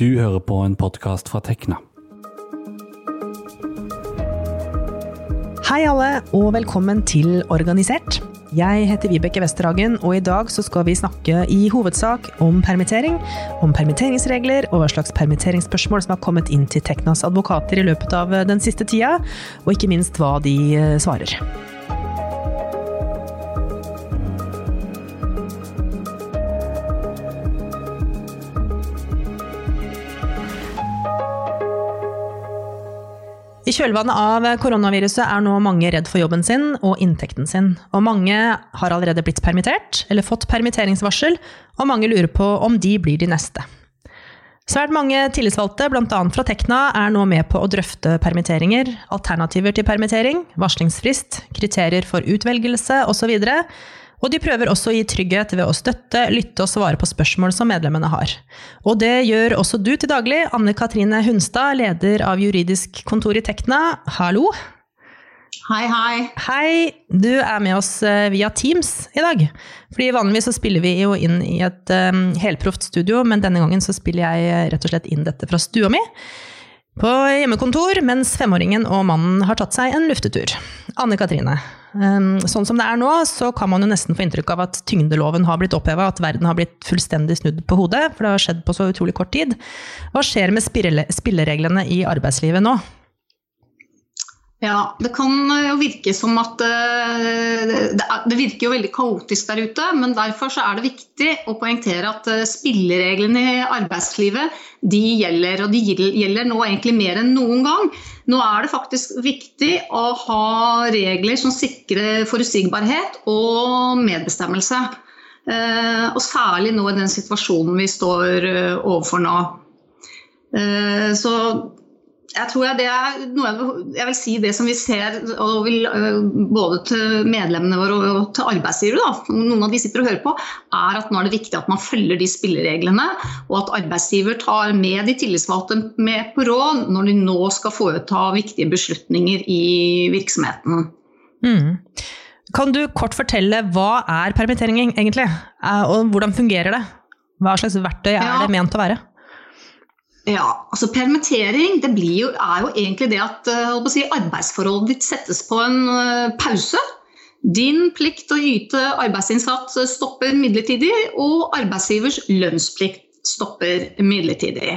Du hører på en podkast fra Tekna. Hei alle, og velkommen til Organisert. Jeg heter Vibeke Westerhagen, og i dag så skal vi snakke i hovedsak om permittering, om permitteringsregler og hva slags permitteringsspørsmål som har kommet inn til Teknas advokater i løpet av den siste tida, og ikke minst hva de eh, svarer. Kjølvannet av koronaviruset er nå mange redd for jobben sin og inntekten sin. Og mange har allerede blitt permittert eller fått permitteringsvarsel, og mange lurer på om de blir de neste. Svært mange tillitsvalgte, bl.a. fra Tekna, er nå med på å drøfte permitteringer, alternativer til permittering, varslingsfrist, kriterier for utvelgelse osv. Og de prøver også å gi trygghet ved å støtte, lytte og svare på spørsmål som medlemmene har. Og det gjør også du til daglig, Anne Katrine Hunstad, leder av juridisk kontor i Tekna. Hallo! Hei, hei. Hei! Du er med oss eh, via Teams i dag. Fordi Vanligvis så spiller vi jo inn i et um, helproft studio, men denne gangen så spiller jeg eh, rett og slett inn dette fra stua mi på hjemmekontor, mens femåringen og mannen har tatt seg en luftetur. Anne Katrine, sånn som det er nå, så kan man jo nesten få inntrykk av at tyngdeloven har blitt oppheva, at verden har blitt fullstendig snudd på hodet, for det har skjedd på så utrolig kort tid. Hva skjer med spillereglene i arbeidslivet nå? Ja, det kan jo virke som at eh, Det virker jo veldig kaotisk der ute, men derfor er det viktig å poengtere at eh, spillereglene i arbeidslivet de gjelder. Og de gjelder nå egentlig mer enn noen gang. Nå er det faktisk viktig å ha regler som sikrer forutsigbarhet og medbestemmelse. Eh, og særlig nå i den situasjonen vi står overfor nå. Så jeg tror det er noe jeg vil si det som vi ser vil, øh, både til medlemmene våre og til arbeidsgivere, noen av de sitter og hører på, er at nå er det viktig at man følger de spillereglene, og at arbeidsgiver tar med de tillitsvalgte med på råd når de nå skal foreta viktige beslutninger i virksomheten. Mm. Kan du kort fortelle hva er permittering egentlig, eh, og hvordan fungerer det? Hva slags verktøy er det ment å være? Ja, altså Permittering det jo, er jo egentlig det at uh, si, arbeidsforholdet ditt settes på en uh, pause. Din plikt å yte arbeidsinnsats stopper midlertidig, og arbeidsgivers lønnsplikt stopper midlertidig.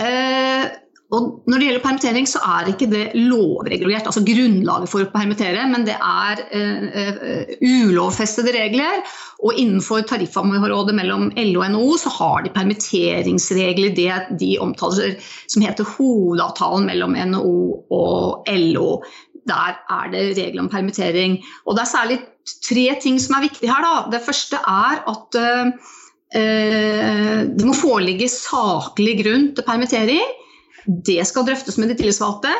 Uh, og når det gjelder permittering, så er ikke det lovregulert, altså grunnlaget for å permittere, men det er uh, ulovfestede regler. Og innenfor tariffområdet mellom LO og NHO så har de permitteringsregler det de omtaler som heter hovedavtalen mellom NHO og LO. Der er det regler om permittering. Og det er særlig tre ting som er viktige her. Da. Det første er at uh, det må foreligge saklig grunn til permittering. Det skal drøftes med de tillitsvalgte.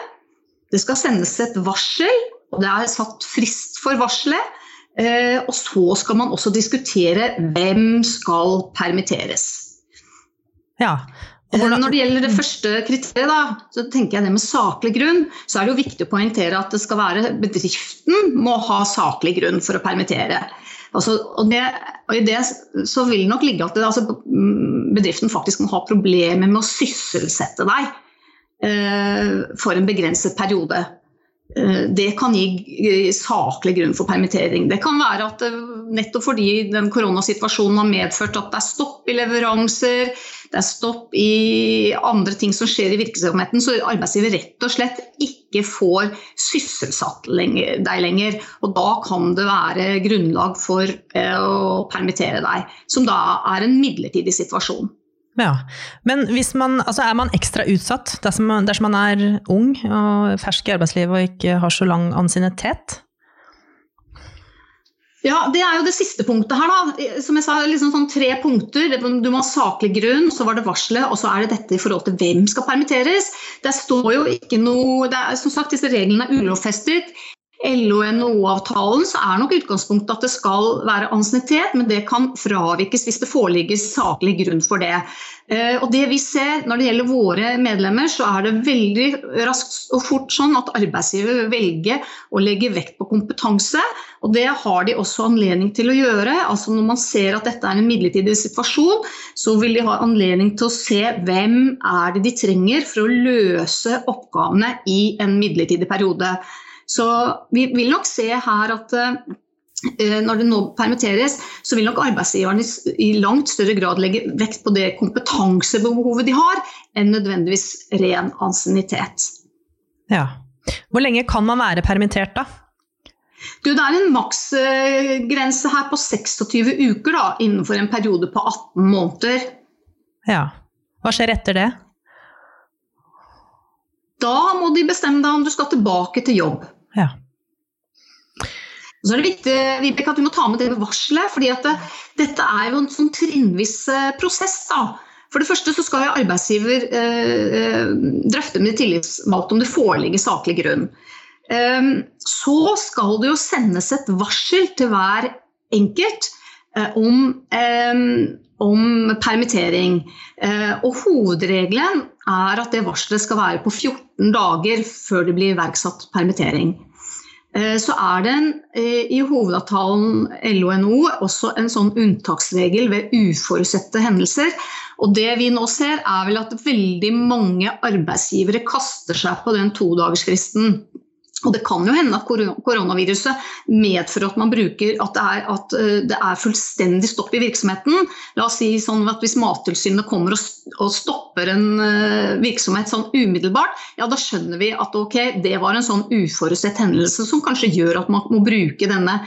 Det skal sendes et varsel, og det er satt frist for varselet. Eh, og så skal man også diskutere hvem skal permitteres. Ja. Hvordan... når det gjelder det første kriteriet, da, så tenker jeg det med saklig grunn, så er det jo viktig å poengtere at det skal være bedriften må ha saklig grunn for å permittere. Altså, og, det, og, I det så vil det nok ligge at det, altså, bedriften faktisk må ha problemer med å sysselsette deg. Eh, for en begrenset periode. Eh, det kan gi saklig grunn for permittering. Det kan være at nettopp fordi den koronasituasjonen har medført at det er stopp i leveranser, det er stopp i andre ting som skjer i virksomheten, så arbeidsgiver rett og slett ikke får sysselsatt deg lenger. Og da kan det være grunnlag for eh, å permittere deg, som da er en midlertidig situasjon. Ja, Men man, altså er man ekstra utsatt dersom, dersom, man er ung og fersk i arbeidslivet og ikke har så lang ansiennitet? Ja, Det er jo det siste punktet her. da. Som jeg sa, liksom sånn Tre punkter. Du må ha saklig grunn, så var det varselet, og så er det dette i forhold til hvem skal permitteres. Det står jo ikke noe, er, som sagt, Disse reglene er ulovfestet. LO-NHO-avtalen så er nok utgangspunktet at det skal være ansiennitet, men det kan fravikes hvis det foreligger saklig grunn for det. Eh, og det vi ser Når det gjelder våre medlemmer, så er det veldig raskt og fort sånn at arbeidsgiver velger å legge vekt på kompetanse. Og det har de også anledning til å gjøre. Altså Når man ser at dette er en midlertidig situasjon, så vil de ha anledning til å se hvem er det de trenger for å løse oppgavene i en midlertidig periode. Så vi vil nok se her at eh, når det nå permitteres, så vil nok arbeidsgiverne i langt større grad legge vekt på det kompetansebehovet de har, enn nødvendigvis ren ansiennitet. Ja. Hvor lenge kan man være permittert da? Du, det er en maksgrense her på 26 uker da, innenfor en periode på 18 måneder. Ja. Hva skjer etter det? Da må de bestemme deg om du skal tilbake til jobb. Ja. Så er det viktig Vibeke, at vi må ta med det ved varselet. fordi det, dette er jo en sånn trinnvis eh, prosess. da. For det første så skal jo arbeidsgiver eh, eh, drøfte med tillitsvalgte om det foreligger saklig grunn. Eh, så skal det jo sendes et varsel til hver enkelt eh, om, eh, om permittering. og hovedregelen er at det varselet skal være på 14 dager før det blir iverksatt permittering. Eh, så er det en, eh, i hovedavtalen LO-NO også en sånn unntaksregel ved uforutsette hendelser. Og det vi nå ser er vel at veldig mange arbeidsgivere kaster seg på den todagersfristen og Det kan jo hende at koronaviruset medfører at man bruker at det, er, at eh, det er fullstendig stopp i virksomheten. La oss si sånn at Hvis Mattilsynet kommer og stopper en eh, virksomhet sånn umiddelbart, ja da skjønner vi at ok, det var en sånn uforutsett hendelse som kanskje gjør at man må bruke denne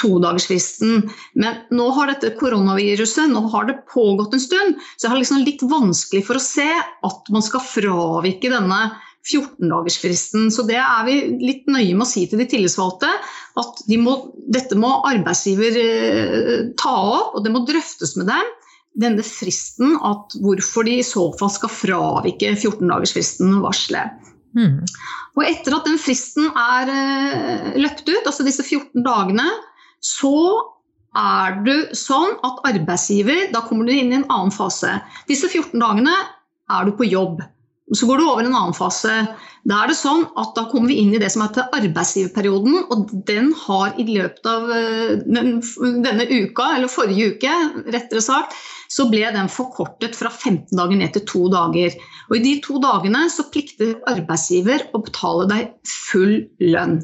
todagersfristen. Men nå har dette koronaviruset nå har det pågått en stund, så jeg har liksom litt vanskelig for å se at man skal fravike denne 14-dagersfristen. Så det er vi litt nøye med å si til de tillitsvalgte. At de må, dette må arbeidsgiver eh, ta opp, og det må drøftes med dem. Denne fristen, at hvorfor de i så fall skal fravike 14-dagersfristen og varsle. Mm. Og etter at den fristen er eh, løpt ut, altså disse 14 dagene, så er du sånn at arbeidsgiver Da kommer du inn i en annen fase. Disse 14 dagene er du på jobb. Så går du over en annen fase. Da er det sånn at da kommer vi inn i det som heter arbeidsgiverperioden. Og den har i løpet av eh, denne uka, eller forrige uke, rettere sagt, så ble den forkortet fra 15 dager ned til to dager. Og i de to dagene så plikter arbeidsgiver å betale deg full lønn.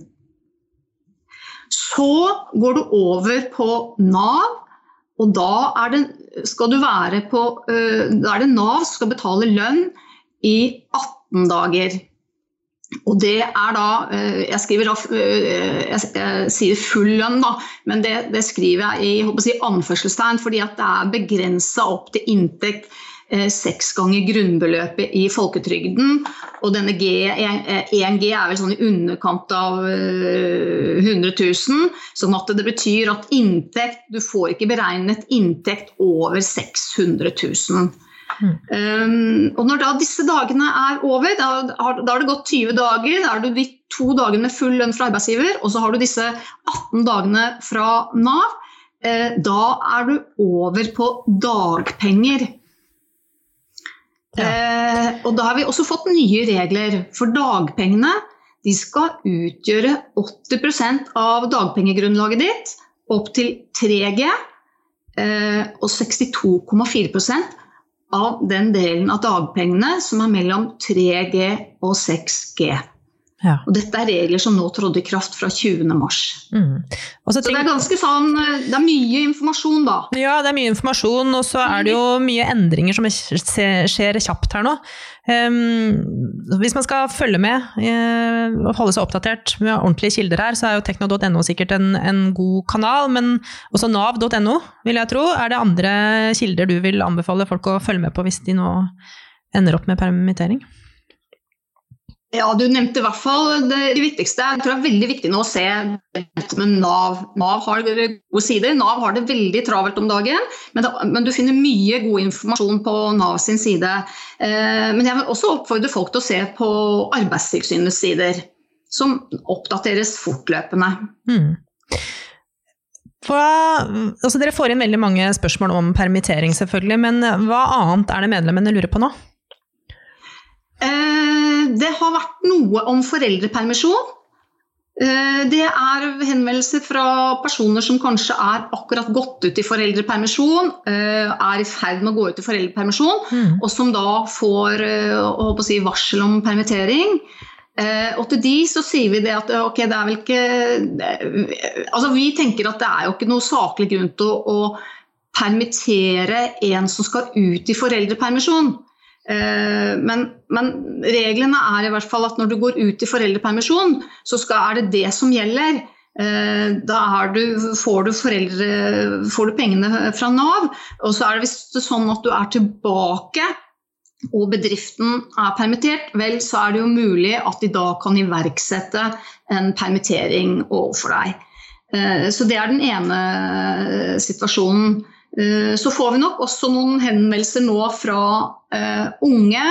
Så går du over på Nav, og da er det, skal du være på, eh, da er det Nav som skal betale lønn i 18 dager. Og det er da eh, Jeg skriver da eh, jeg sier full lønn, da, men det, det skriver jeg i si, anførselstegn fordi at det er begrensa opp til inntekt eh, seks ganger grunnbeløpet i folketrygden. Og denne G, 1G er vel sånn i underkant av 100 000. Sånn at det betyr at inntekt Du får ikke beregnet inntekt over 600 000. Mm. Um, og når da disse dagene er over, da har, da har, det gått 20 dager, da har du de to dagene med full lønn fra arbeidsgiver, og så har du disse 18 dagene fra Nav. eh, da er du over på dagpenger. Ja. Eh, og da har vi også fått nye regler. For dagpengene de skal utgjøre 80% av dagpengegrunnlaget ditt opp til 3G. eh, og 62,4 av den delen av dagpengene som er mellom 3G og 6G. Ja. Og dette er regler som nå trådte i kraft fra 20.3. Mm. Så det er ganske sånn Det er mye informasjon, da. Ja, det er mye informasjon, og så er det jo mye endringer som skjer kjapt her nå. Um, hvis man skal følge med uh, og holde seg oppdatert med ordentlige kilder her, så er jo tekno.no sikkert en, en, god kanal, men også nav.no, vil jeg tro. Er det andre kilder du vil anbefale folk å følge med på hvis de nå ender opp med permittering? Ja, Du nevnte i hvert fall det, viktigste. Jeg tror det er veldig viktig nå å se dette med Nav. Nav har gode sider. Nav har det veldig travelt om dagen, men, da, men du finner mye god informasjon på Nav sin side. Eh, men jeg vil også oppfordre folk til å se på Arbeidstilsynets sider. som oppdateres fortløpende. Mm. Hva, altså dere får inn veldig mange spørsmål om permittering, selvfølgelig, men hva annet er det medlemmene lurer på nå? Eh, det har vært noe om foreldrepermisjon. Eh, det er henvendelser fra personer som kanskje er akkurat gått ut i foreldrepermisjon, eh, er i ferd med å gå ut i foreldrepermisjon, mm. og som da får si, varsel om permittering. Og til de så sier vi det at ok, det er vel ikke Altså vi tenker at det er jo ikke noe saklig grunn til å, å permittere en som skal ut i foreldrepermisjon. Eh, men, men, reglene er i hvert fall at når du går ut i foreldrepermisjon, så skal, er det det som gjelder. Eh, da du, får, du foreldre, får, du pengene fra Nav, og så er det visst sånn at du er tilbake og bedriften er permittert, vel så er det jo mulig at de da kan iverksette en permittering overfor deg. Eh, så det er den ene situasjonen. Eh, så får vi nok også noen henvendelser nå fra uh, unge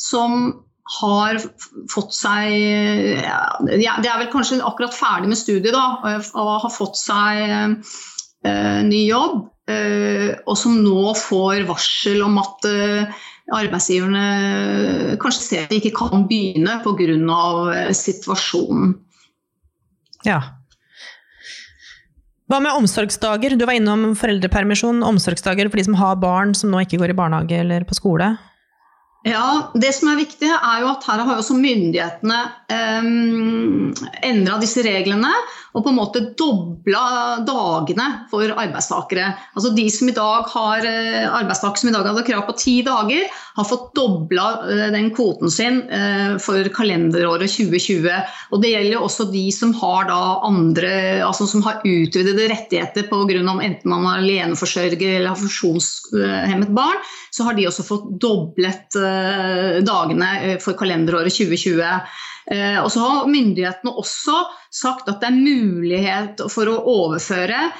som har fått seg ja, De er vel kanskje akkurat ferdig med studiet da, og har fått seg ny jobb. Og som nå får varsel om at arbeidsgiverne kanskje ser at de ikke kan begynne pga. situasjonen. Ja, hva med omsorgsdager? Du var innom foreldrepermisjon. Omsorgsdager for de som har barn som nå ikke går i barnehage eller på skole. Ja, Det som er viktig, er jo at her har også myndighetene um, eh, endra disse reglene og på en måte dobla dagene for arbeidstakere. Altså De som i dag har eh, arbeidstakere som i dag hadde krav på ti dager, har fått dobla eh, den kvoten sin for kalenderåret 2020. Og Det gjelder jo også de som har andre, altså som har utvidede rettigheter pga. enten man er aleneforsørger eller har funksjonshemmet barn, så har de også fått doblet Eh, dagene eh, for kalenderåret 2020. Eh, og så har myndighetene også sagt at det er mulighet for å overføre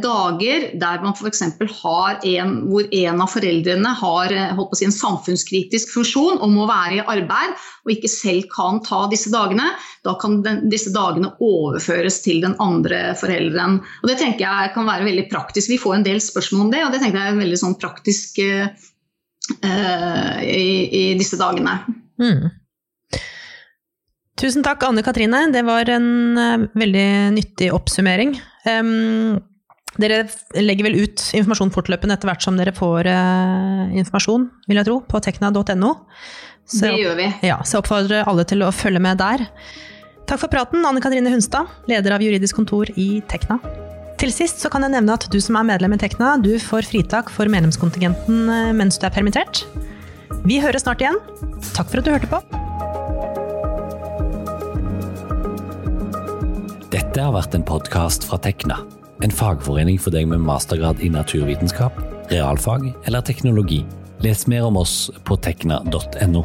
dager der man f.eks. har en hvor en av foreldrene har si, en samfunnskritisk funksjon og må være i arbeid og ikke selv kan ta disse dagene. Da kan den, disse dagene overføres til den andre forelderen. Og Det tenker jeg kan være veldig praktisk. Vi får en del spørsmål om det, og det tenker jeg er veldig sånn praktisk uh, i, i, disse dagene. Mm. Tusen takk, Anne Katrine. Det var en uh, veldig nyttig oppsummering. Um, dere legger vel ut informasjon fortløpende etter hvert som dere får uh, informasjon, vil jeg tro, på tekna.no. Det gjør vi. Ja, så jeg oppfordrer alle til å følge med der. Takk for praten, Anne Katrine Hunstad, leder av juridisk kontor i Tekna. Til sist så kan jeg nevne at du som er medlem i Tekna, du får fritak for medlemskontingenten eh, mens du er permittert. Vi høres snart igjen. Takk for at du hørte på. Dette har vært en podkast fra Tekna, en fagforening for deg med mastergrad i naturvitenskap, realfag eller teknologi. Les mer om oss på tekna.no.